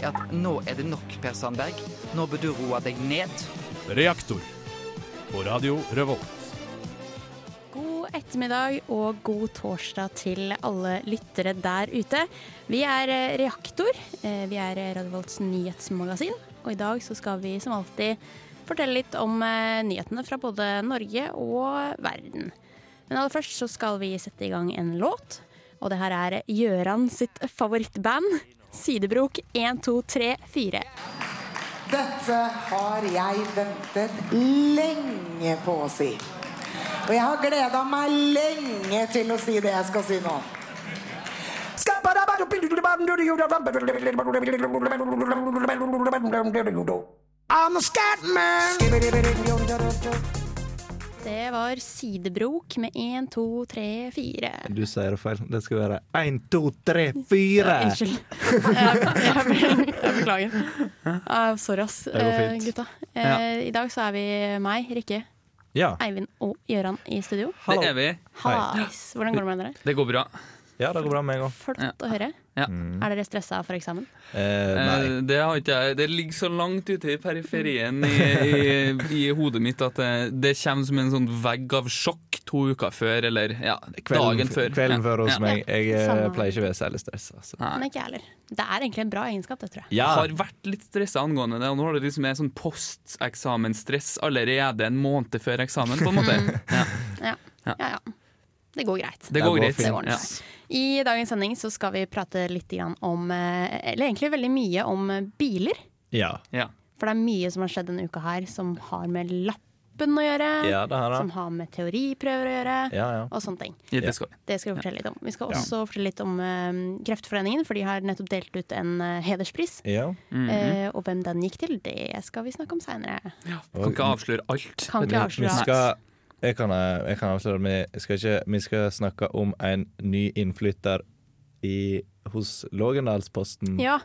er at nå er det nok, Per Sandberg. Nå bør du roe deg ned. Reaktor på Radio Revolt. God ettermiddag og god torsdag til alle lyttere der ute. Vi er eh, Reaktor. Eh, Vi er Radio Volts nyhetsmagasin. Og i dag så skal vi som alltid fortelle litt om eh, nyhetene fra både Norge og verden. Men aller først så skal vi sette i gang en låt. Og det her er Gjøran sitt favorittband. Sidebrok 1, 2, 3, 4. Dette har jeg ventet lenge på å si. Og jeg har gleda meg lenge til å si det jeg skal si nå. I'm a scat man. Det var Sidebrok med 1, 2, 3, 4. Du sier det feil. Det skal være én, to, tre, fire. Unnskyld. Jeg, jeg, jeg beklager. Uh, sorry, ass, uh, gutta. Eh, I dag så er vi meg, Rikke, Ja. Eivind og Gøran i studio. Hallo. Det er vi. Hallais. Hvordan går det med dere? Det går bra. Ja, det går bra med meg òg. Flott å høre. Ja. Er dere stressa for eksamen? Eh, nei. Eh, Det, har ikke jeg. det ligger så langt ute i periferien i, i, i hodet mitt at det, det kommer som en sånn vegg av sjokk to uker før, eller ja, Kvelden, dagen før. kvelden før hos Ja. meg. Jeg eh, Samme. pleier ikke å være særlig stressa. Altså. Men ikke jeg heller. Det er egentlig en bra egenskap, det tror jeg. Ja. Har vært litt stressa angående det, og nå har det liksom er sånn posteksamensstress allerede en måned før eksamen, på en måte. Ja. Ja. Ja. Det går greit. Det går greit. Det går Ja. I dagens sending så skal vi prate litt om eh, Eller egentlig veldig mye om biler. Ja. Ja. For det er mye som har skjedd denne uka her som har med lappen å gjøre. ja, det har Som har med teoriprøver å gjøre. Ja, ja. Og sånne ting. Ja, det skal vi. Det skal vi fortelle litt om. Vi skal også fortelle litt om uh, Kreftforeningen, for de har nettopp delt ut en uh, hederspris. ja. -hmm. uh, og hvem den gikk til, det skal vi snakke om seinere. Kan ikke avsløre alt. Kan Vi, ikke avsløre alt. Skal jeg kan, eh, jeg kan avsløre vi skal, ikke, vi skal snakke om en ny innflytter i, hos Lågendalsposten. Ja,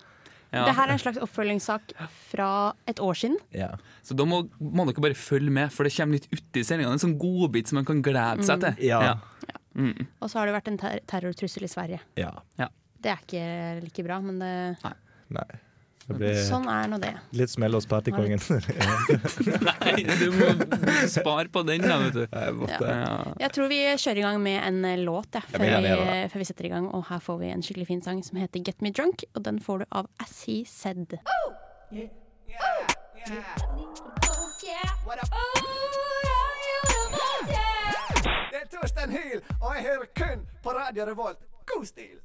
Ja. Det her er en slags oppfølgingssak fra et år siden. Ja. Så da må, må dere bare følge med, for det kommer litt uti sendinga. En sånn godbit som man kan glede seg til. Ja. Mm. Og så har det vært en ter terrortrussel i Sverige. ja. Det er ikke like bra, men det, Nei. Blir sånn er nå det. litt smell hos partykongen. Nei, du må spare på den, da, vet du. Jeg måtte- Ja. Jeg tror vi kjører i gang med en eh, låt ja, før, vi, før vi setter i gang. Og her får vi en skikkelig fin sang som heter Get Me Drunk. Og den får du av As He Said. Det er Torstein Hyl, og jeg hører kun på Radio Revolt. God stil!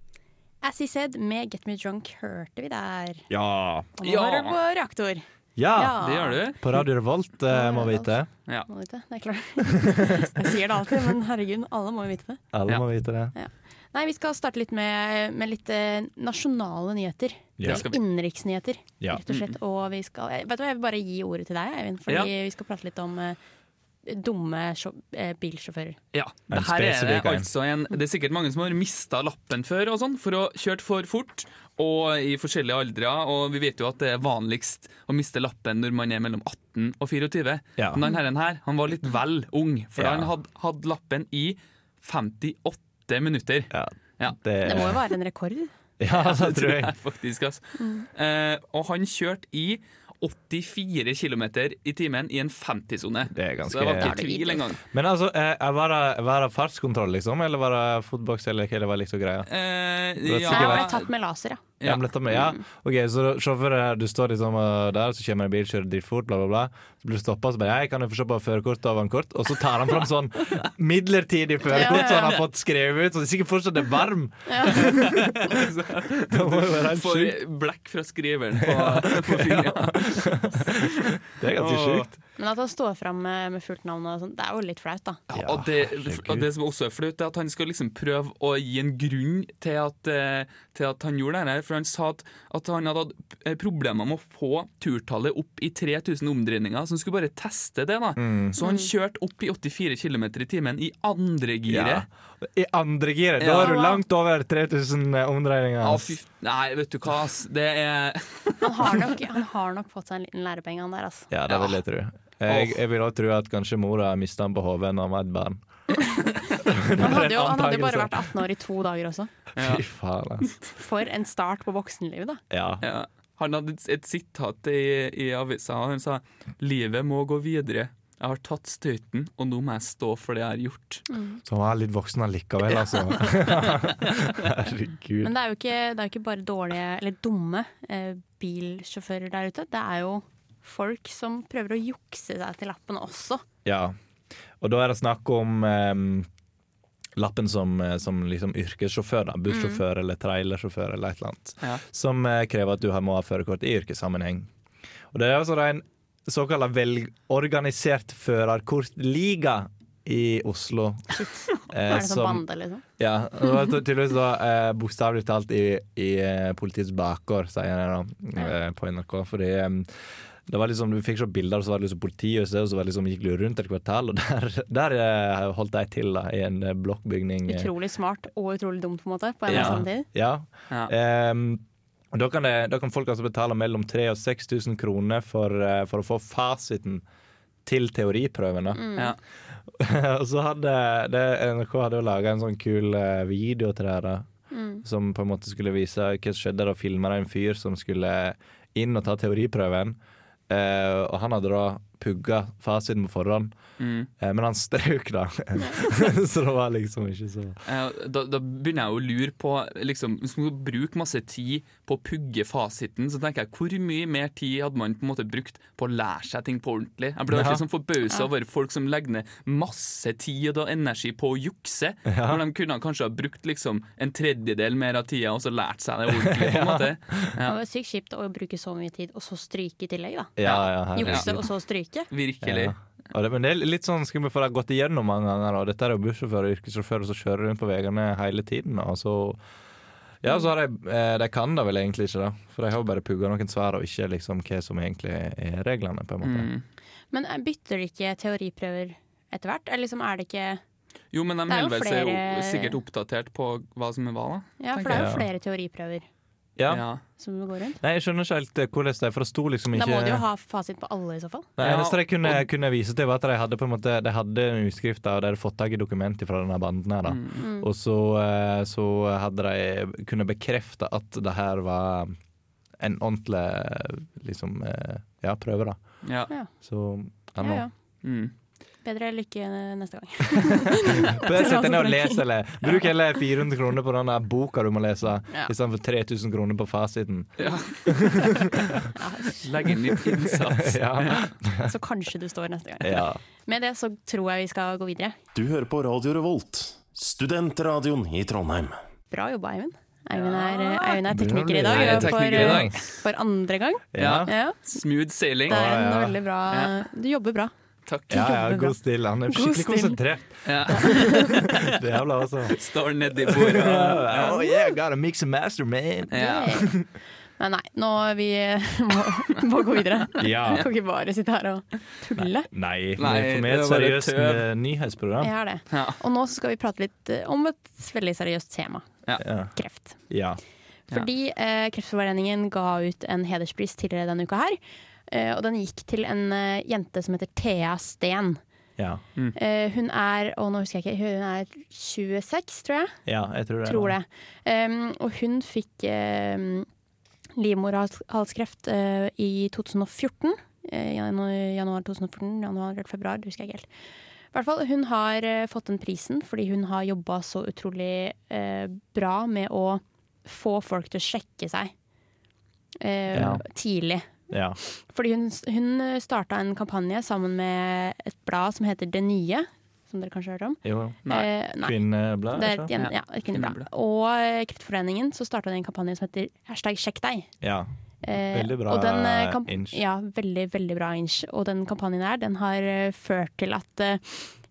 As He Said med Get Me Drunk hørte vi der. Ja. Og nå Ja. hører du på Reaktor. ja! Det gjør du. På Radio Revolt, eh, må vite. Ja. Må vite, det er klart. Jeg sier det alltid, men herregud, alle må jo vite det. Alle Ja. må vite det. Nei, vi skal starte litt med, med litt eh, nasjonale nyheter. Ja. Skal vi. Innenriksnyheter, Ja. rett og slett. Og vi skal eh, Vet du hva, jeg vil bare gi ordet til deg, Eivind. Fordi Ja. vi skal prate litt om eh, dumme eh, bilsjåfører. Ja, det her er det altså en Det er sikkert mange som har mista lappen før og sånn, for å ha kjørt for fort og i forskjellige aldre. Og vi vet jo at det er vanligst å miste lappen når man er mellom 18 og 24. Ja. Men denne herren her han var litt vel ung, for Ja. han hadde hatt lappen i 58 minutter. Ja. Ja. Det, Det må jo være en rekord. Ja, det tror jeg. faktisk. Altså. Eh, og han kjørte i 84 km i timen i en 50-sone. Det er ganske Så det var ikke det er tvil engang. Men altså, eh, var det, var det fartskontroll, liksom? Eller var det fotboks, eller hva det var liksom greia? Eh, ja, Så jeg ble tatt med laser, ja. Ja. Ja. med, ja. Ok, så sjåføren, du står liksom uh, der, så kommer en bil, kjører dritfort, bla, bla, bla. Så blir du stoppa, så bare jeg 'Kan jo få se på førerkortet av han kort?' Og så tar han fram sånn midlertidig førerkort som han har fått skrevet ut, så det er sikkert fortsatt er varm. det må jo være helt Får blekk fra skriveren på, på fingeren. Det er ganske sjukt. Men at han står fram med, med fullt navn, og sånt, det er jo litt flaut, da. Ja, og, det, og det som også er flaut, er at han skal liksom prøve å gi en grunn til at, eh, til at han gjorde det her, for han sa at, at han hadde hatt eh, problemer med å få turtallet opp i 3000 omdreininger, så han skulle bare teste det. da. Mm. Så han kjørte opp i 84 km i timen i andre giret. Ja. I andre giret. Da er du langt over 3000 omdreininger. Ja, fy, nei, vet du hva, ass. Det er Han har nok, han har nok fått seg en liten lærepenge, han der, altså. Ja, det vil jeg tro. Jeg, jeg vil også tro at kanskje mora mista han på hodet da han var et barn. Han hadde jo, han hadde jo bare vært 18 år i to dager også. Ja. Fy faen, altså. For en start på voksenlivet, da. Ja. Ja. Han hadde et, sitat i, i avisa. Han sa 'Livet må gå videre'. Jeg har tatt støyten, og nå må jeg stå for det jeg har gjort. Så han var litt voksen allikevel, altså. Herregud. Men det er jo ikke, det er ikke bare dårlige, eller dumme, eh, bilsjåfører der ute. Det er jo folk som prøver å jukse seg til lappen også. Ja. Og da er det snakk om em, lappen som, eh, som liksom yrkessjåfør, da. bussjåfør eller trailersjåfør eller et eller annet. Ja. Som eh, krever at du må ha førerkort i yrkessammenheng. Og det er altså en såkalt velorganisert førerkortliga i Oslo. Eh, Er det sånn som- bande, liksom? Ja, tydeligvis da eh, bokstavelig talt i, i eh, politiets bakgård, sier jeg da, eh, på NRK. Fordi eh, det var liksom, du fikk se bilder, og så var det liksom politihuset, og så var det liksom, gikk du rundt et kvartal, og der, der eh, holdt de til da, i en eh, blokkbygning. eh. Utrolig smart og utrolig dumt, på en måte, på en Ja. samme tid. Ja. Ja. Um, da, kan det, da kan folk altså betale mellom 3000 og 6000 kroner for, for å få fasiten til teoriprøven. Mm. Ja. og så hadde det, NRK hadde jo laga en sånn kul video til det her. da. Mm. Som på en måte skulle vise hva som skjedde. Da filma de en fyr som skulle inn og ta teoriprøven. Eh, og han hadde da pugga fasiten på forhånd, Mm. eh, men han strøk, da. så det var liksom ikke så Eh, Da, da begynner jeg å lure på liksom, Hvis man bruker masse tid på å pugge fasiten, så tenker jeg hvor mye mer tid hadde man på en måte brukt på å lære seg ting på ordentlig? Jeg blir Ja. liksom forbausa over folk som legger ned masse tid og energi på å jukse, Ja. når de kunne kanskje ha brukt liksom en tredjedel mer av tida og så lært seg det ordentlig. på en måte. Det var sykt kjipt å bruke så mye tid, og så stryke i tillegg, da. Ja, ja. Jukse, og så stryke. Virkelig. Ja. Det, men det er litt sånn skummelt, for det har gått igjennom mange ganger. Og dette er jo bussjåfører og yrkessjåfører som kjører rundt på veiene hele tiden. Og så ja, så har de, eh, de kan det vel egentlig ikke, da. For de har jo bare pugga noen svar, og ikke liksom hva som egentlig er reglene. på en måte. Mm. Men eh, bytter de ikke teoriprøver etter hvert? Eller liksom er det ikke Jo, men de Det er jo holder seg jo sikkert oppdatert på hva som er hva, da. Ja, for det er jo flere teoriprøver Ja. Ja. som går rundt. Nei, jeg skjønner ikke helt eh, hvordan det er, for det sto liksom ikke Da må de jo ha fasit på alle, i så fall. Det Ja, eneste de kunne, kunne vise til, var at de hadde på en måte De hadde en utskrift og de hadde fått tak i dokumenter fra denne banden her. da Mm. Og så, eh, så hadde de kunnet bekrefte at det her var en ordentlig liksom, eh, ja, prøve, da. Ja. Ja. Så ja, ja. Mm. Bedre lykke neste gang. Bare Sett deg ned og les, eller bruk hele 400 kroner på den boka du må lese, Ja. istedenfor 3000 kroner på fasiten. Ja. Legg inn litt innsats. Ja. Så kanskje du står neste gang. ja. Med det så tror jeg vi skal gå videre. Du hører på Radio Revolt, studentradioen i Trondheim. Bra jobba, Eivind. Eivind er, eh, Eivind er tekniker i dag. ja, er for, tekniker i dag. eh, for andre gang. Ja. Ja, Smooth sailing. det er en veldig bra Du jobber bra. Takk. Ja, ja, god stil. Han er God skikkelig stil. konsentrert. Ja. Det er jævla altså. Står nedi bordet. Oh yeah, gotta mix and master, man. Ja. Men nei, nå vi må, må gå videre. Ja. Kan ikke bare sitte her og tulle. Nei, Nei, for meg det et seriøst eh, nyhetsprogram. Jeg har det. Ja. Og nå skal vi prate litt eh, om et veldig seriøst tema. Ja. Kreft. ja. Fordi eh, Kreftforeningen ga ut en hederspris tidligere denne uka her. Eh, og den gikk til en eh, jente som heter Thea Steen. Ja. Eh, hun er og nå husker jeg ikke, hun er 26, tror jeg. ja, jeg tror det. Tror det. Um, og hun fikk um, livmorhalskreft uh, i 2014. Uh, januar, januar 2014, januar eller februar, det husker jeg ikke helt. I hvert fall, hun har uh, fått den prisen fordi hun har jobba så utrolig uh, bra med å få folk til å sjekke seg uh, Ja. tidlig. Ja. Fordi hun, hun starta en kampanje sammen med et blad som heter Det Nye, som dere kanskje har hørt om. Jo. Nei. Eh, nei. Kvinneblad? Det er et, Ja, ja, et kvinneblad. kvinneblad. Og eh, Kreftforeningen så starta de en kampanje som heter hashtag sjekk deg. Ja. Eh, Veldig bra den, eh, inch. Ja, veldig, veldig bra inch. Og den kampanjen her, den har eh, ført til at eh,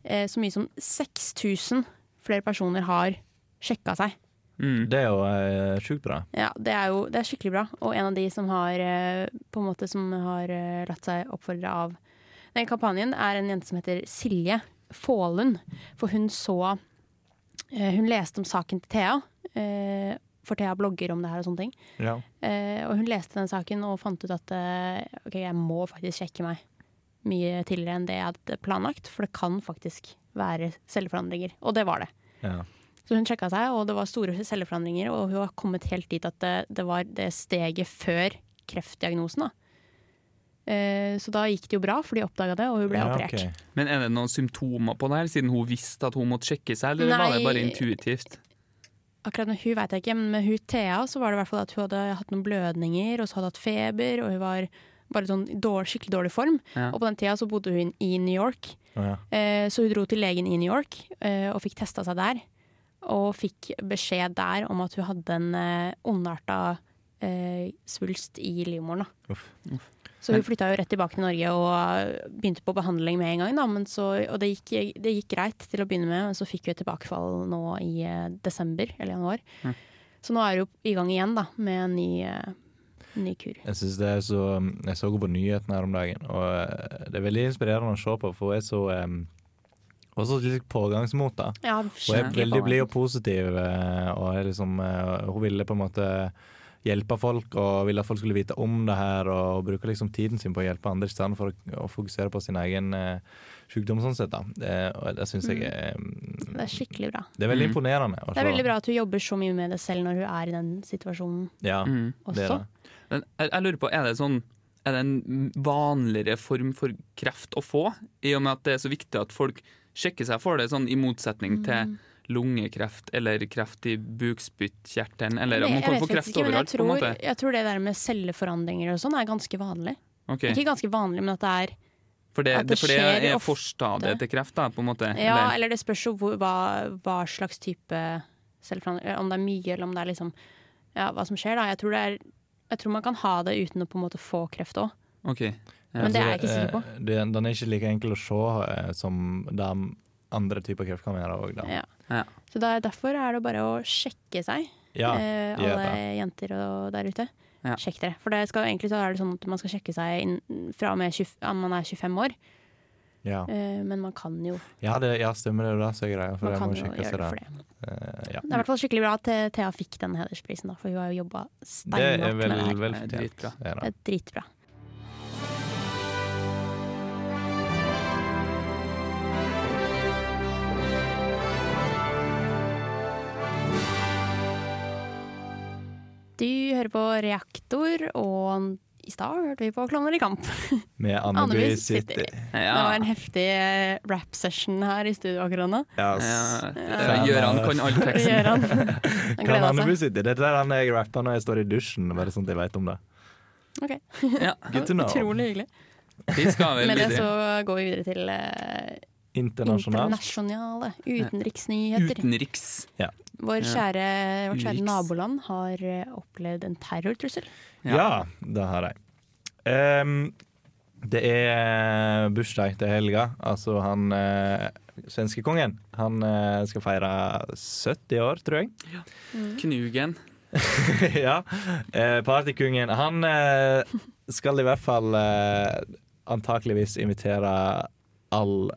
eh, så mye som 6000 flere personer har sjekka seg. Mm. Det er jo eh, sjukt bra. Ja, det er jo det er skikkelig bra. Og en av de som har eh, på en måte som har eh, latt seg oppfordre av den kampanjen, er en jente som heter Silje Fålund. For hun så eh, Hun leste om saken til Thea. eh, For Thea blogger om det her og sånne ting. Ja. Eh, og hun leste den saken og fant ut at ok, jeg må faktisk sjekke meg mye tidligere enn det jeg hadde planlagt. For det kan faktisk være celleforandringer. Og det var det. Ja. Så hun sjekka seg, og det var store celleforandringer. Og hun har kommet helt dit at det, det var det steget før kreftdiagnosen. da. Eh, så da gikk det jo bra, for de oppdaga det, og hun ble Ja, operert. Okay. Men er det noen symptomer på det her, siden hun visste at hun måtte sjekke seg, eller var det bare intuitivt? Akkurat med hun vet jeg ikke, men med hun Thea så var det i hvert fall at hun hadde hatt noen blødninger, og så hadde hun hatt feber, og hun var bare sånn dårlig, skikkelig dårlig form. Ja. Og på den tida så bodde hun i New York, oh, ja. eh, så hun dro til legen i New York eh, og fikk testa seg der. Og fikk beskjed der om at hun hadde en eh, ondarta eh, svulst i livmoren. da. Uff. Så hun flytta jo rett tilbake til Norge og begynte på behandling med en gang. Da, men så, og det gikk, det gikk greit til å begynne med, men så fikk hun et tilbakefall nå i eh, desember eller januar. Mm. Så nå er hun i gang igjen da, med en ny, eh, ny kur. Jeg synes det er så Jeg så henne på nyhetene her om dagen, og eh, det er veldig inspirerende å se på, for hun er så um, også litt pågangsmot. da Ja, Hun er veldig blid og positiv, eh, og er liksom, eh, hun ville på en måte hjelpe folk og ville at folk skulle vite om det her, og bruker liksom tiden sin på å hjelpe andre i stedet for å, fokusere på sin egen eh, sykdom. sånn sett da det, og det syns jeg er Det er skikkelig bra. Det er veldig imponerende. Også. Det er veldig bra at hun jobber så mye med det selv når hun er i den situasjonen. Ja, også. det er det. Men jeg, jeg lurer på, er det sånn er det en vanligere form for kreft å få, i og med at det er så viktig at folk sjekker seg for det, sånn i motsetning Mm. til lungekreft eller kreft i bukspyttkjertelen, eller man kan få kreft ikke, overalt, jeg tror, måte. Jeg tror det der med celleforandringer og sånn er ganske vanlig. Okay. Ikke ganske vanlig, men at det er For det, at det, for det er forstadiet til kreft, da, på en måte? Ja, eller? eller det spørs jo hva, hva slags type celleforandring Om det er mye, eller om det er liksom Ja, hva som skjer, da. Jeg tror, det er, jeg tror man kan ha det uten å på en måte få kreft òg. Ok. Ja. Men det er jeg ikke sikker på. Eh, det- Den er ikke like enkel å se eh, som de andre typer kreft kan være. Ja. Så da, derfor er det bare å sjekke seg, Ja, eh, alle jenter der ute. Ja. Sjekk dere. For det skal, egentlig så er det sånn at man skal sjekke seg inn, fra og med 20, ja, man er 25 år. Ja. Eh, men man kan jo Ja, det, ja, stemmer det. er Det som er greia. Man kan jo gjøre det for det. Eh, ja. Det er i hvert fall skikkelig bra at Thea fikk den hedersprisen, da, for hun har jo jobba Det steinhardt med det her. Er dritbra. Det. er dritbra. Du hører på Reaktor, og i stad hørte vi på Klovner i kamp. Med Andeby City. Ja. Det var en heftig eh, rap-session her i studio akkurat nå. Ja, Ja, Ja. Gøran kan all teksten. Gjøran. Han Kan Andeby. City? Det er den han jeg rapper når jeg står i dusjen, bare sånn at jeg vet om det. Ok. Ja. Good to know. Utrolig hyggelig. Vi skal vel Med det så går vi videre til eh, internasjonale utenriksnyheter. Utenriks. Ja. Vår Ja. kjære, vårt kjære naboland har eh, opplevd en terrortrussel. Ja, det har jeg. Um, det er bursdag til helga. Altså han uh, svenskekongen. Han uh, skal feire 70 år, tror jeg. Knugen. ja. Uh, partykongen. Han uh, skal i hvert fall uh, antakeligvis invitere all,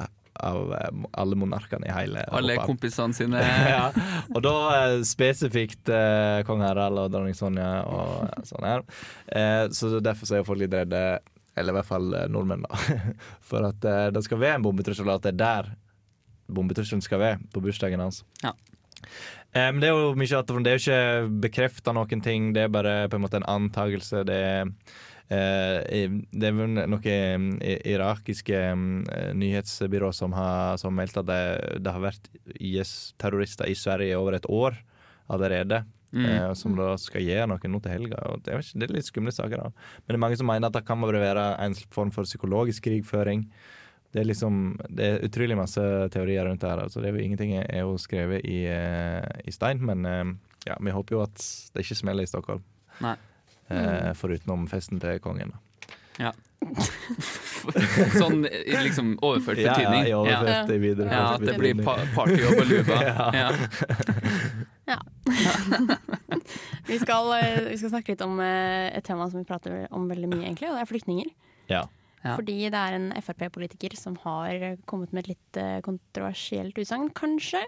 av eh, alle monarkene i hele Alle kompisene sine. ja. Og da eh, spesifikt eh, kong Harald og dronning Sonja og sånn her. Eh, så derfor så er folk litt redde, eller i hvert fall eh, nordmenn, da, for at eh, det skal være en bombetrussel, og at det er der bombetrusselen skal være, på bursdagen hans. Ja. Eh, Men det er jo mye at det er jo ikke bekrefta noen ting, det er bare på en måte en antagelse. Det er det er vel noen eh, irakiske eh, nyhetsbyrå som har som meldt at det, det har vært IS-terrorister i Sverige i over et år allerede. Mm. eh, som da skal gjøre noe nå til helga. Det, er, ikke- det er litt skumle saker. da Men det er mange som mener at det kan bare være en form for psykologisk krigføring. Det er liksom Det er utrolig masse teorier rundt det her. Altså, det er jo ingenting er jo skrevet i, eh, i stein, men eh, ja, vi håper jo at det ikke smeller i Stockholm. Nei. Eh, Forutenom festen til kongen. Ja. sånn i liksom overført Ja, ja, i overført i videre Ja, at det blir betydning. pa party og baluba. Ja. Ja. Ja. vi, skal, eh, vi skal snakke litt om eh, et tema som vi prater om veldig mye, egentlig, og det er flyktninger. Ja. Fordi det er en Frp-politiker som har kommet med et litt eh, kontroversielt utsagn, kanskje.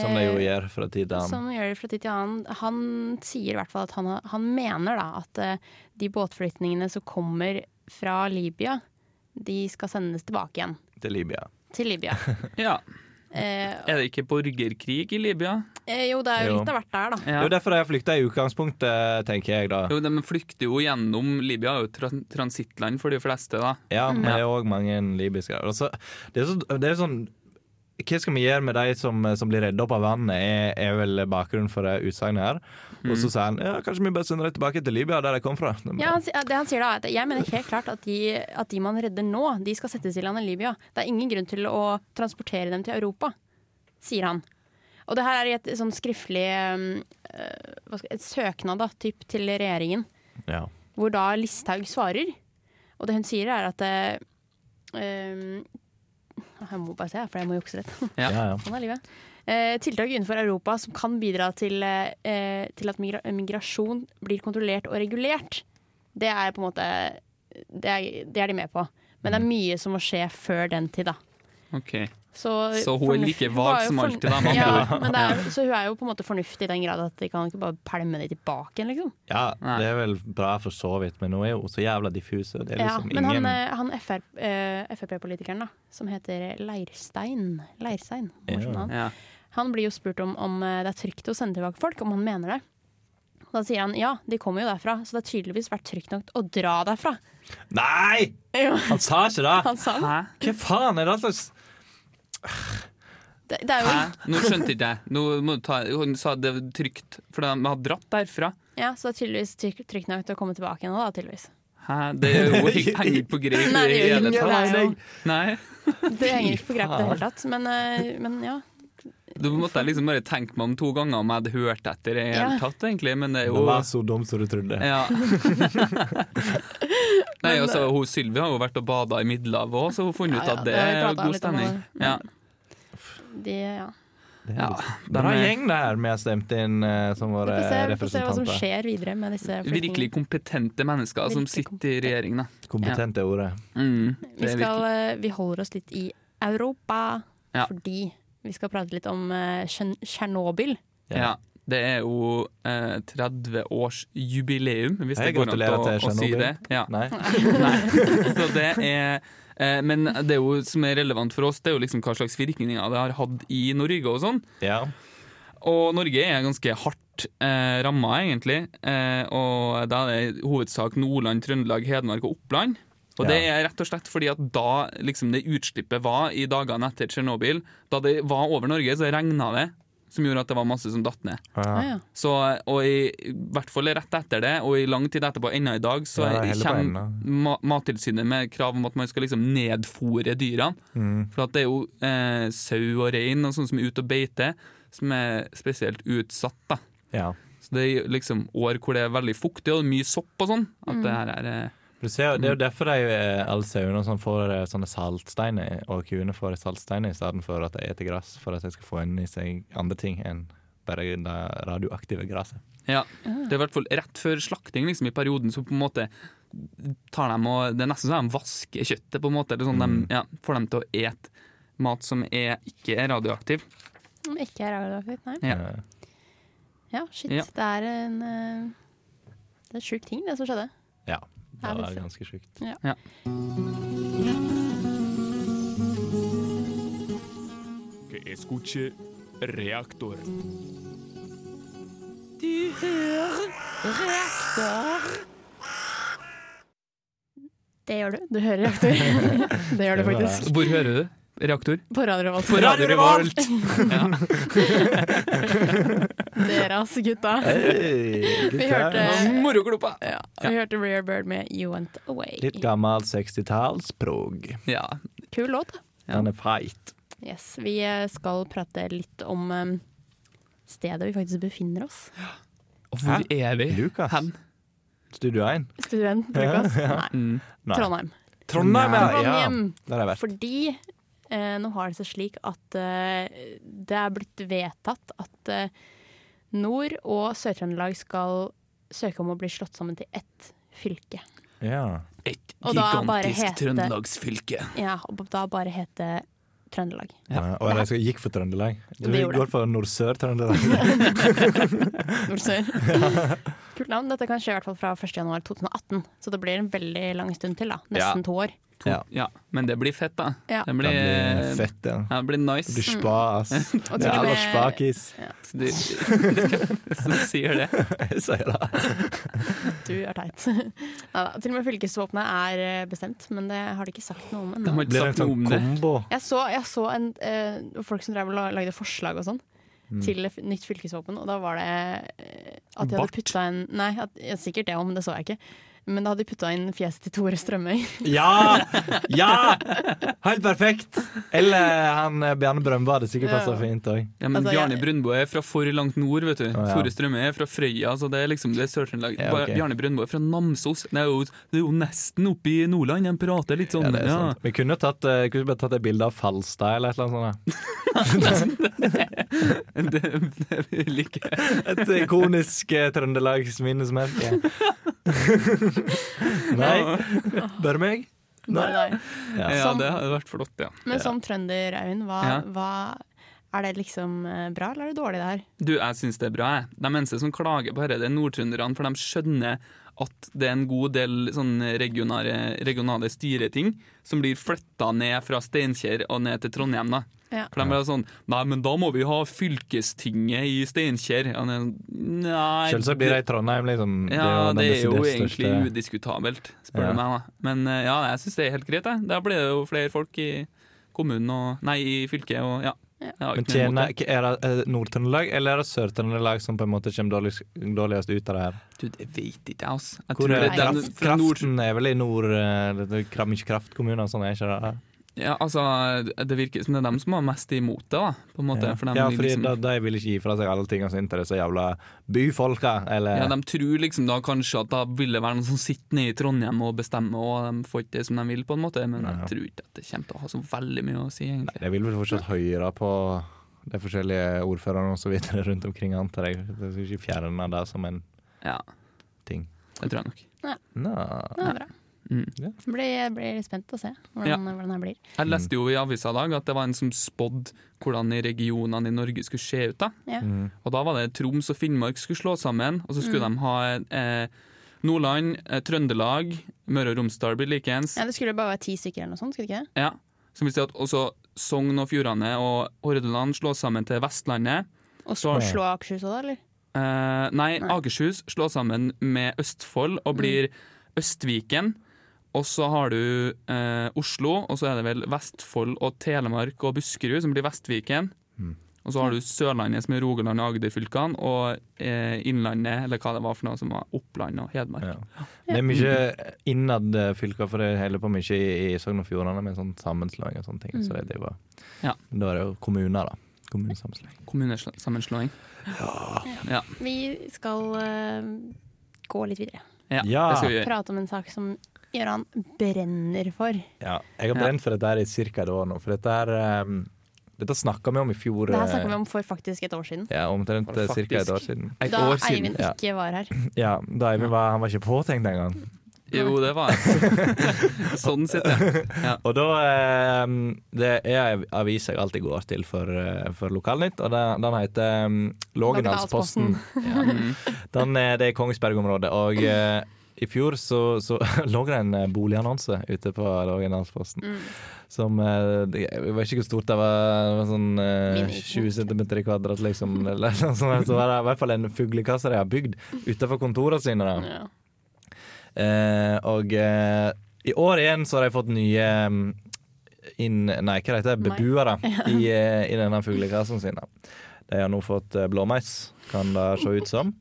Som de jo Eh, gjør fra tid til annen. Som gjør det fra tid til annen. Han sier i hvert fall at han, han mener da at eh, de båtflyktningene som kommer fra Libya, de skal sendes tilbake igjen Til Libya. til Libya. Ja. Eh, Er det ikke borgerkrig i Libya? eh, jo, det er jo Jo. litt av hvert der, da. Det er jo derfor de har flykta i utgangspunktet, tenker jeg da. Jo, De flykter jo gjennom Libya, er jo tra transittland for de fleste. da Ja, men Mm. det er òg mange libyske. Altså, det, er så, det er sånn Hva skal vi gjøre med de som, som blir redda opp av vannet, er, er vel bakgrunnen for det utsagnet her. Og Mm. så sier han ja, kanskje vi bør sende dem tilbake til Libya, der de kom fra. Ja, han, det han sier da er at Jeg mener helt klart at de, at de man redder nå, de skal settes i land i Libya. Det er ingen grunn til å transportere dem til Europa, sier han. Og det her er i et sånn skriftlig eh, hva skal, Et søknad da, typ, til regjeringen, Ja. hvor da Listhaug svarer. Og det hun sier, er at eh, um, Jeg må bare se, for jeg må jukse litt. Ja. Ja, ja. Sånn er livet. Eh, tiltak innenfor Europa som kan bidra til, eh, til at migra migrasjon blir kontrollert og regulert. Det er på en måte det er, det er de med på. Men det er mye som må skje før den tid, da. Ok Så, Så hun er like hun vag som alltid, da, med Ja, men det er, så hun er jo på en måte fornuftig i den grad at de kan ikke bare pælme de tilbake igjen, liksom. ja, det er vel bra for så vidt, men nå er jo så jævla diffuse. Det er Ja, liksom men han, ingen han, han eh, Frp-politikeren, da, som heter Leirstein, Leirstein morsomt Ja. navn. Ja. Han blir jo spurt om, om eh, det er trygt å sende tilbake folk, om han mener det. Da sier han ja, de kommer jo derfra, så det har tydeligvis vært trygt nok å dra derfra. Nei! Han sa ikke det! Han sa det. Hæ? Hva faen er det slags Det, det er jo Hæ? Nå skjønte ikke jeg. Nå må du ta, hun sa det var trygt, for de har dratt derfra. Ja, så det er tydeligvis trygt, nok til å komme tilbake igjen nå, da, tydeligvis. Hæ? Det er jo he- henger ikke på greip i det hele tatt. Nei. Det henger ikke på greip i det hele tatt, men, eh, men ja. Da måtte jeg liksom bare tenke meg om to ganger om jeg hadde hørt etter i det hele tatt, egentlig. Men det er Det jo var så dumt som du trodde. Ja. Nei, altså, hun Sylvi har jo vært og bada i Middelhavet òg, så hun har funnet ut Ja, ut at det det er god stemning. det. Ja. Det, ja. Det er Ja, de Bra er- gjeng der vi har stemt inn uh, som Vi våre får se, vi får se hva som skjer videre med disse Virkelig kompetente mennesker som Virkelig sitter i regjering, da. Kompetente ordet. Mm, Vi, er skal, eh, vi holder oss litt i Europa, Ja. fordi vi skal prate litt om eh, Tsjern- Tsjernobyl. Ja. Det er jo eh, 30-årsjubileum, hvis Hei, det går an å, å si det. Ja. Nei. Nei. Så det er eh, Men det er jo som er relevant for oss, det er jo liksom hva slags virkninger det har hatt i Norge og sånn. Ja. Og Norge er ganske hardt eh, ramma, egentlig. Eh, og da er det i hovedsak Nordland, Trøndelag, Hedmark og Oppland. Og det er rett og slett fordi at da liksom det utslippet var i dagene etter Tsjernobyl, da det var over Norge, så regna det. Som gjorde at det var masse som datt ned. Ah, ja. Så, og i, i hvert fall rett etter det, og i lang tid etterpå, ennå i dag, så Ja, er kommer ma Mattilsynet med krav om at man skal liksom nedfòre dyrene. Mm. For at det er jo eh, sau og rein og sånn som er ute og beiter, som er spesielt utsatt. da. ja. Så det er liksom år hvor det er veldig fuktig og mye sopp og sånn. At det her er eh, ser, det er jo derfor de, alle sauene sånn får eh, sånne saltsteiner, og kuene får saltsteiner i stedet for at de spiser gress, for at de skal få inn i seg andre ting enn bare det radioaktive gresset. Ja. Det er i hvert fall rett før slakting, liksom, i perioden, så på en måte tar de og Det er nesten så de vasker kjøttet, på en måte. Eller sånn, Mm. de, ja, får dem til å ete mat som er, ikke er radioaktiv. Som Ikke er radioaktivt, nei. Ja. Ja, shit. Ja. Det er en eh, Det er en sjuk ting, det som skjedde. Ja, det er ganske sjukt. Ja. Ja. Escuche reaktor. Du hører reaktor. Det gjør du. Du hører reaktor. det gjør du faktisk. Hvor hører du? Reaktor? På Radio Revolt. På Radio Revolt! Ja. Ass, gutta. Hey, Vi hørte, Moroklumpa! ja, vi hørte Rare Bird med You Went Away. litt gammel 60-tallsprog. Ja. Kul låt. Ja. Den er feit. Yes, Vi eh, skal prate litt om um, stedet vi faktisk befinner oss. Og hvor er vi? Lukas. Hen? Studio 1. Student, Lukas? Nei. Mm. Nei. Trondheim. Trondheim, ja. ja. Trondheim. Der har jeg vært. Fordi eh, nå har det seg slik at eh, det er blitt vedtatt at eh, Nord- og Sør-Trøndelag skal søke om å bli slått sammen til ett fylke. Ja. Et gigantisk hete- trøndelagsfylke. Ja, og da bare hete Trøndelag. Ja. Og jeg gikk for Trøndelag. Du går for Nord-Sør-Trøndelag. Nord-Sør. Kult navn. Dette kan skje i hvert fall fra 1.1.2018, så det blir en veldig lang stund til. da Nesten Ja. to år. Ja. men det blir fett, da. Ja. Det blir, Det blir fett, ja. ja. Det blir nice. Det blir spa, ass. Mm. Det er med- alle spakis. Du, som sier det. Jeg sier det. Du er teit. Neida, til og med fylkesvåpenet er eh, bestemt, men det har de ikke sagt noe om ennå. har ikke sagt noe om det. Kombo. Jeg så, jeg så en, uh, folk som drev og la- lagde forslag og sånn. Mm. Til nytt fylkesvåpen, og da var det eh, at de hadde putta en Nei, at, ja, sikkert det òg, men det så jeg ikke. Men da hadde de putta inn fjeset til Tore Strømøy. Ja! Ja! Helt perfekt! Eller han eh, Bjarne Brøndbo hadde sikkert passa Ja. fint òg. Ja, men Altså, Bjarne jeg- Brøndbo er fra for langt nord, vet du. ja. Tore Strømøy er fra Frøya, så det er liksom det er Sør-Trøndelag. Ja, okay. Bjarne Brøndbo er fra Namsos. Det er, jo, det er jo nesten oppe i Nordland. De prater litt sånn. Ja, det er ja. sant. Vi kunne, tatt, uh, kunne bare tatt et bilde av Falstad eller et eller annet sånt. det, det vil ikke Et ikonisk eh, trøndelags minnesmerke. Nei? Bare meg? Nei, nei. Ja. Ja, det hadde vært flott, ja. Men som trønder, Øyvind, hva, Ja. hva er det liksom eh, bra, eller er det dårlig det her? Du, jeg syns det er bra, jeg. De eneste som klager på dette, det er nordtrønderne, for de skjønner at det er en god del sånn regionale, regionale styreting som blir flytta ned fra Steinkjer og ned til Trondheim. da. Ja. For de blir sånn Nei, men da må vi ha fylkestinget i Steinkjer. Ja, men, Nei Selvsagt blir det i Trondheim, liksom. Ja, den det er jo egentlig største- udiskutabelt, spør Ja. du meg. da Men eh, ja, jeg syns det er helt greit. jeg. Da blir det jo flere folk i kommunen og Nei, i fylket og ja. Har Men tjener, er det eh, Nord-Trøndelag eller er det Sør-Trøndelag som på en måte kommer dårligst, dårligst ut av det her? Du, det vet ikke altså. Jeg Hvor er det, det, er, kraften er vel i nord eh, det er Mye kraftkommuner og sånn, er ikke det? Ja, altså, det virker som det er dem som har mest imot det, da. På en måte, Ja, for de, ja fordi liksom, da, de vil ikke gi fra seg alle tingene sine til disse jævla byfolka, eller ja, de tror liksom da kanskje at da vil det være noen som sitter nede i Trondheim og bestemmer, og de får ikke det som de vil, på en måte. Men Ja. jeg tror ikke at det kommer til å ha så veldig mye å si, egentlig. De vil vel fortsatt høre på de forskjellige ordførerne og så videre rundt omkring, antar jeg. De skal ikke fjerne det som en Ja, ting. det tror jeg nok. Ja, Nå. det er bra. Mm. Blir, blir spent å se hvordan, Ja. hvordan det blir. Jeg leste jo i avisa i dag at det var en som spådde hvordan regionene i Norge skulle se ut. da. Ja. Mm. Og da var det Troms og Finnmark skulle slå sammen, og så skulle Mm. de ha eh, Nordland, eh, Trøndelag, Møre og Romsdal blir likeens. Ja, det skulle bare være ti stykker eller noe sånt, skulle det ikke det? Ja. Som vil si at også Sogn og Fjordane og Hordaland slås sammen til Vestlandet. Og Så- slå Akershus òg, da, eller? Eh, nei, Akershus slås sammen med Østfold og blir Østviken. Og så har du eh, Oslo, og så er det vel Vestfold og Telemark og Buskerud som blir Vestviken. Mm. Og så har du Sørlandet som er Rogaland og Agder-fylkene, og eh, Innlandet, eller hva det var for noe, som var Oppland og Hedmark. Ja. Det er mye innad eh, fylker, for det holder på mye i, i Sogn og Fjordane med sånn sammenslåing og sånne ting. Så det, det var, Ja. Da er det jo kommuner, da. Kommunesammenslåing. Kommunesammenslåing. Ja. Vi skal uh, gå litt videre. Ja, Ja. det skal vi gjøre. Prate om en sak som Gøran brenner for. Ja, jeg har brent for dette her i ca. et år nå. For dette her um, Dette snakka vi om i fjor. Det her snakka eh, vi om for faktisk et år siden. Ja, omtrent ca. et år siden. Et Da år siden. Eivind ja. ikke var her. Ja, da Eivind var, han var ikke påtenkt engang. Jo, det var han. sånn sett, ja. ja. Og da um, Det er ei avis jeg alltid går til for, eh, for Lokalnytt, og den, den heter um, Lågendalsposten. Ja. Mm. Den er, det i Kongsberg-området, og eh, i fjor så, så lå det en eh, boligannonse ute på Lågendalsposten. Mm. Som eh, Jeg vet ikke hvor stort det var, det var sånn eh, 20 cm i kvadrat, liksom. Eller noe sånt. Så var det i hvert fall en fuglekasse de har bygd utenfor kontorene sine. Da. Ja. Eh, og eh, i år igjen så har de fått nye mm, inn, Nei, hva heter det? Beboere i, eh, i denne fuglekassen sin. da. De har nå fått blåmeis, kan det se ut som.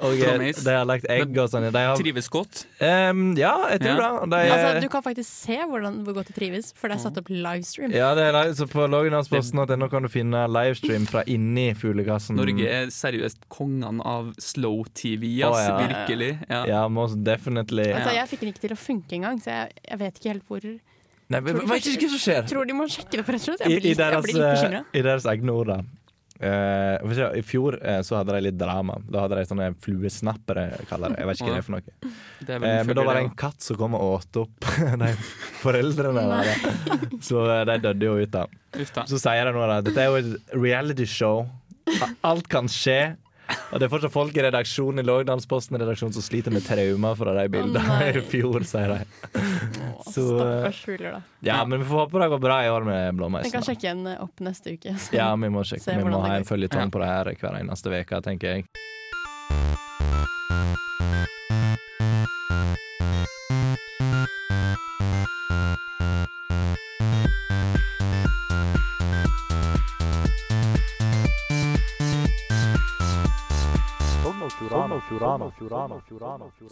Eh, og eh, de har lagt egg og sånn. De har, Trives godt. Em, ja, jeg tror Ja. det. De, Altså, du kan faktisk se hvordan, hvor godt det trives, for det er satt opp livestream. ja, det er, live- så på Lågendalsposten.no kan du finne livestream fra inni fuglekassen. Norge er seriøst kongene av slow-TV, Å, ass. ja. Virkelig. Ja. Ja, most definitely. Altså, jeg fikk den ikke til å funke engang, så jeg, jeg vet ikke helt hvor Nei, men, vet ikke hva som skjer. Tror de må sjekke det, for rett og slett. I, Jeg blir, i, jeg deres, blir litt eh, bekymra. I deres egne ord, da. Eh, I fjor eh, så hadde de litt drama. Da hadde de sånne fluesnappere, kaller det. Jeg vet ikke hva det er for noe. Er Eh, men da var det en katt som kom og åt opp de foreldrene der. Så de døde jo ut, da. Så sier de nå at dette er jo et reality show. Alt kan skje. Og det er fortsatt folk i redaksjonen i Lågdalsposten-redaksjonen som sliter med traumer fra de bildene i fjor, sier de. Så eh, Stakkars fugler, da. ja, men vi får håpe det går bra i år med blåmeisen. Vi kan sjekke en opp neste uke. Ja, vi må sjekke. Vi må ha en føljetong på det her hver eneste uke, tenker jeg.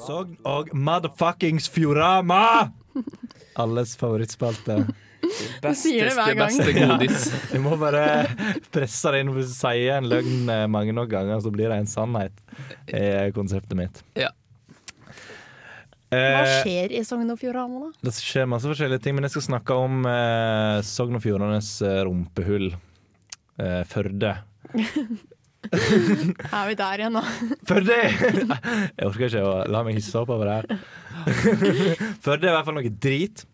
Sogn og motherfuckings Fjorama! Alles favorittspalte. det beste godis. Du må bare presse det inn. Hvis du sier en løgn eh, mange nok ganger, så blir det en sannhet. er konseptet mitt. Ja. Hva Eh, skjer i Sogn og Fjordane, da? det skjer masse forskjellige ting, men jeg skal snakke om eh, Sogn og Fjordanes eh, rumpehull. Eh, Førde. Er vi der igjen, da? Førde! Jeg orker ikke å la meg hisse opp over det her. Førde er i hvert fall noe drit.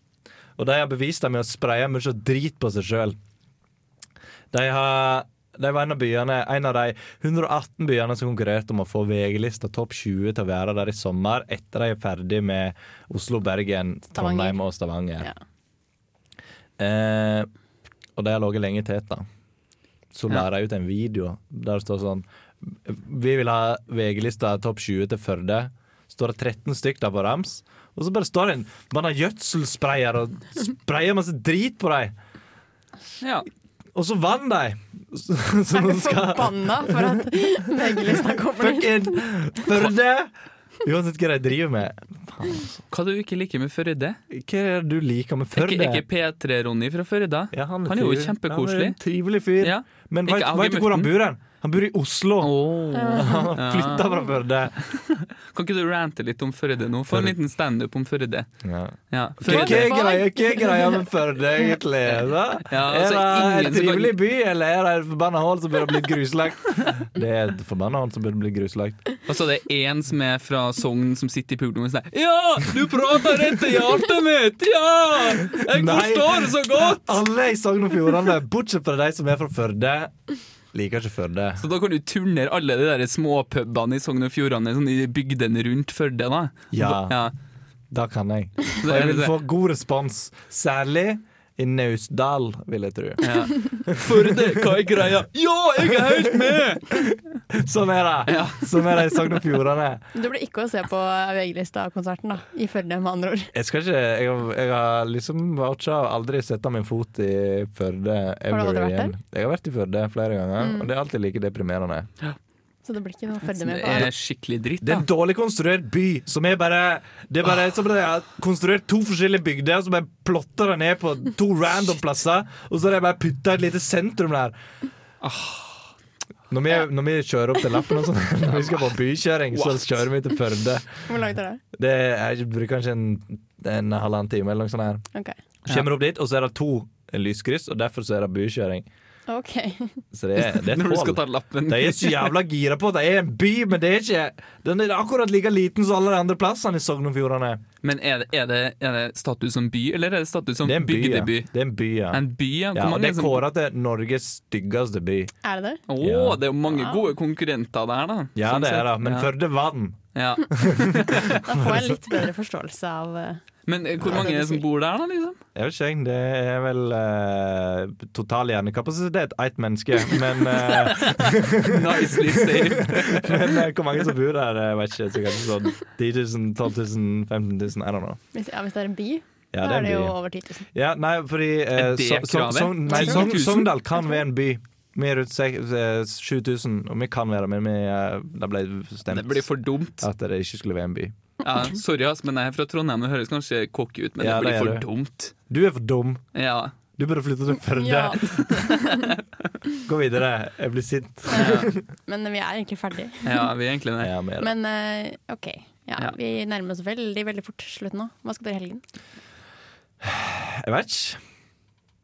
Og de har bevist det med å spraye mye drit på seg sjøl. De, de var en av byene En av de 118 byene som konkurrerte om å få VG-lista topp 20 til å være der i sommer, etter de er ferdig med Oslo, Bergen, Trondheim og Stavanger. Ja. Eh, og de har ligget lenge i teta. Så Ja. la de ut en video der det står sånn Vi vil ha VG-lista topp 20 til Førde. Står det 13 stykk der på rams. Og så bare står det en Man har gjødselsprayer og sprayer masse drit på dem. Ja. Og så vant de! Så, så Er du skal forbanna for at VG-lista kommer inn? fucking Førde! Uansett hva de driver med. Altså. Hva du ikke liker med Førde? Hva er du liker med Førde? ikke, ikke P3-Ronny fra Førde? Ja, han, Han er jo kjempekoselig. Han er en trivelig fyr. Ja. Men veit du hvor han bor? hen? Han bor i Oslo. Han har flytta fra Førde. Kan ikke du rante litt om Førde nå? Få en liten standup om Førde. Ja. Ja. Hva er greia- med Førde, egentlig? Da? Ja, altså, er det en trivelig by, eller er det et forbanna hull som burde blitt gruslagt? Det er et forbanna hull som burde blitt gruslagt. Og så er det én som er fra Sogn, som sitter i publikum og sier Ja, du prater rett til hjertet mitt! Ja! Jeg forstår det så godt! Alle i Sogn og Fjordane, bortsett fra de som er fra Førde, liker ikke Førde. Så da kan du turnere alle de der småpubene i Sogn og Fjordane sånn i bygdene rundt Førde, da. Ja. ja. Da kan jeg. Og jeg vil få god respons, særlig i Naustdal, vil jeg tro. Ja. Førde, hva er greia? Ja, jeg er helt med! Sånn er det! Ja. Sånn er det i Sogn og Fjordane. Du blir ikke å se på VG-lista-konserten, da. I Førde, med andre ord. Jeg skal ikke Jeg, har- jeg har liksom voucha og aldri sette min fot i Førde ever aldri vært der? Jeg har vært i Førde flere ganger, Mm. og det er alltid like deprimerende. Så det blir ikke noe å følge med på er skikkelig dritt, Det er en dårlig konstruert by som er bare Det er bare som om er konstruert to forskjellige bygder, og så bare plotter det ned på to random plasser, og så har de bare putta et lite sentrum der. Når vi, når vi kjører opp til Lappen og sånn, når vi skal på bykjøring, så kjører vi til Førde. Hvor langt er det? Det er, jeg bruker kanskje en, en halvannen time eller noe sånt. her okay. Kommer opp dit, og så er det to lyskryss, og derfor så er det bykjøring. Ok. Så det er, det er Når du skal ta lappen. De er så jævla gira på at det er en by, men det er ikke Den er akkurat like liten som alle de andre plassene i Sogn og Fjordane. Men er det, er, det, er det status som by, eller er det status som Det er by, ja. bygdeby? Det er en by, ja. En by, ja. ja og det er kåra til Norges styggeste by. Er det det? Å, Ja. det er jo mange Wow. gode konkurrenter der, da. Ja, Sånn det er det, men ja. Førde vant. ja. Da får jeg en litt bedre forståelse av eh, Men eh, hvor mange er det som bor der, da? liksom? Jeg vet ikke. Det er vel uh, total hjernekapasitet. Ett menneske. Men, uh, Nicely saved. men uh, hvor mange som bor der, jeg vet ikke. Sikkert sånn 10 000, 12 000, 15 000. I don't know. hvis, ja, hvis det er en by, Ja, da er det jo over 10 000. Ja, nei, fordi uh, Er så- kravet? Sogn- nei, 10 000? Sogn- Sogndal kan være en by. Vi er rundt sek- eh, 7000, og vi kan være det, men vi, eh, det ble stemt Det blir for dumt. at det ikke skulle være en by. Ja, sorry, ass, men jeg er fra Trondheim. Det høres kanskje cocky ut, men Ja, det blir det for du. dumt. Du er for dum. Ja. Du burde flytte til Førde. Ja. Gå videre. Jeg blir sint. Men vi er egentlig ferdig. ja, vi er egentlig det. Ja. Men uh, OK. Ja, Ja. Vi nærmer oss veldig veldig fort slutten nå. Hva skal dere i helgen? Jeg vet ikke.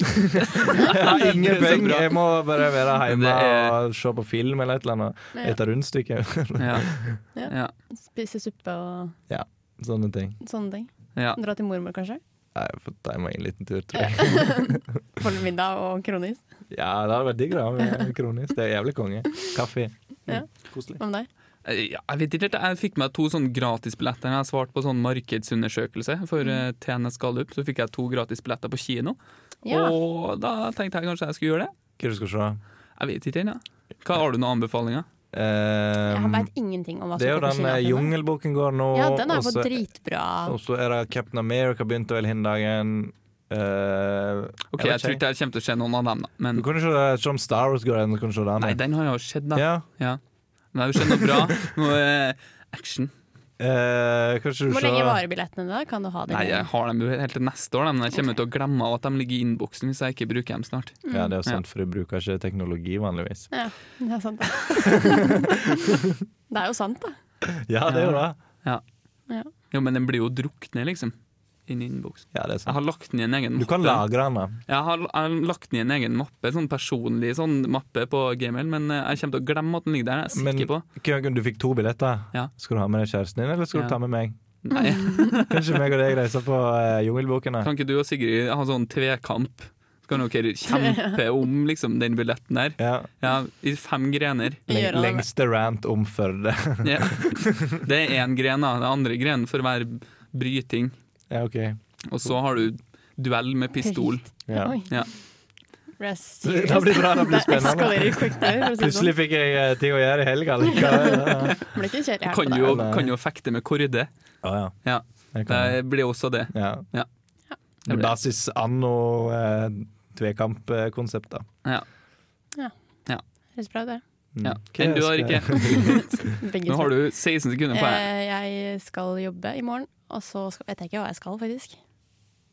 Har ingen penger. Jeg må bare være hjemme er- og se på film eller et eller annet. Ja. Spise rundstykke. Ja. Ja. Spise suppe og ja, sånne ting. sånne ting. Ja. Dra til mormor, kanskje? Nei, Jeg får ta meg en liten tur, tror jeg. Holde middag og kronis. Ja, det hadde vært digg da med kronis. Det er jævlig konge. Kaffe. Ja. Koselig. Hva med deg? Eh, jeg vet ikke, jeg fikk meg to sånn gratisbilletter. Jeg svarte på sånn markedsundersøkelse for uh, TNS Gallup. Så fikk jeg to gratisbilletter på kino. Ja. Og da tenkte jeg kanskje jeg skulle gjøre det. Hva du skal se? Jeg vet ikke ennå. Hva Har du noen anbefalinger? Jeg har veit ingenting om hva det er jo som den eh. Jungelboken går nå. Ja, den er på dritbra. Og så er det Captain America begynte vel hin dagen. Uh, Ok, Jeg tror ikke jeg kommer til å se noen av dem. da Men Du kan jo se som Star Wars går den. Du kan se den. Nei, den har jeg jo sett, da. Ja. Ja. Men det jo skjedd noe bra. Noe eh, action. Eh, kanskje du Hvor lenge varer billettene da? Kan du ha dem? Nei, jeg har dem jo helt til neste år, da, men jeg kommer til å glemme at de ligger i innboksen hvis jeg ikke bruker dem snart. Ja, det er jo sant, for du bruker ikke teknologi vanligvis. Ja, det er sant, det. det er jo sant, da. Ja, det er jo det. Ja. Ja. Jo, men den blir jo druknet, liksom. Inn i innboksen. Ja, det er Jeg har lagt den i en egen mappe. Du kan lagre den. Jeg har, jeg har lagt den i en egen mappe, sånn personlig sånn mappe på Gmail, men eh, jeg kommer til å glemme at den ligger der. Jeg er Men sikker på. Køken, du fikk to billetter. Ja. Skal du ha med deg kjæresten din, eller skal Ja. du ta med meg? Nei. Kanskje meg og deg reiser på uh, Jungelboken? Kan ikke du og Sigrid ha sånn tvekamp? Så kan dere kjempe om liksom, den billetten der. Ja. Ja, I fem grener. Leng lengste rant om Førde. Ja. Det er én gren, da. Den andre grenen får være bryting. Ja, ok. Og så har du duell med pistol. Ja. Oi. Ja. Det Det blir bra, det blir spennende. det Plutselig sånn. fikk jeg eh, ting å gjøre i helga likevel. Ikke Kan jo, kan jo fekte med korde. Å, ja. Ja. Det blir også det. Ja. Ja. Med basis anno eh, tvekampkonsept, da. Ja. Ja. Ja. Høres bra ut, det. Ja. Enn du da, skal- Rikke? Nå har du 16 sekunder på deg. Eh, jeg skal jobbe i morgen, og så skal, vet jeg ikke hva jeg skal, faktisk.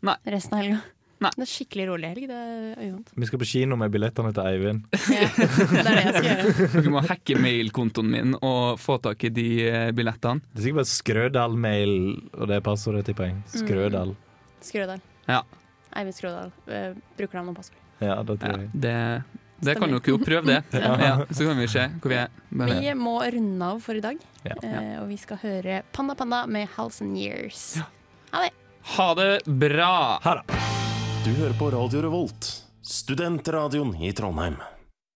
Nei. Resten av helga. Nei. Det er skikkelig rolig helg. Det er uvant. Vi skal på kino med billettene til Eivind. Ja, Det er det jeg skal gjøre. Dere må hacke mailkontoen min og få tak i de eh, billettene. Det er sikkert bare Skrødal-mail, og det er passordet, tipper jeg. Skrødal. Skrødal. Ja. Eivind Skrødal. Bruker brukernavn og passord. Ja, det tror jeg. Ja, det, det kan dere jo prøve, det. Ja. Ja, så kan vi se hvor vi er. Bare- Vi må runde av for i dag, Ja. eh, og vi skal høre Panda Panda med House and Years. Ha det! Ha det bra! Ha det! Du hører på Radio Revolt, studentradioen i Trondheim.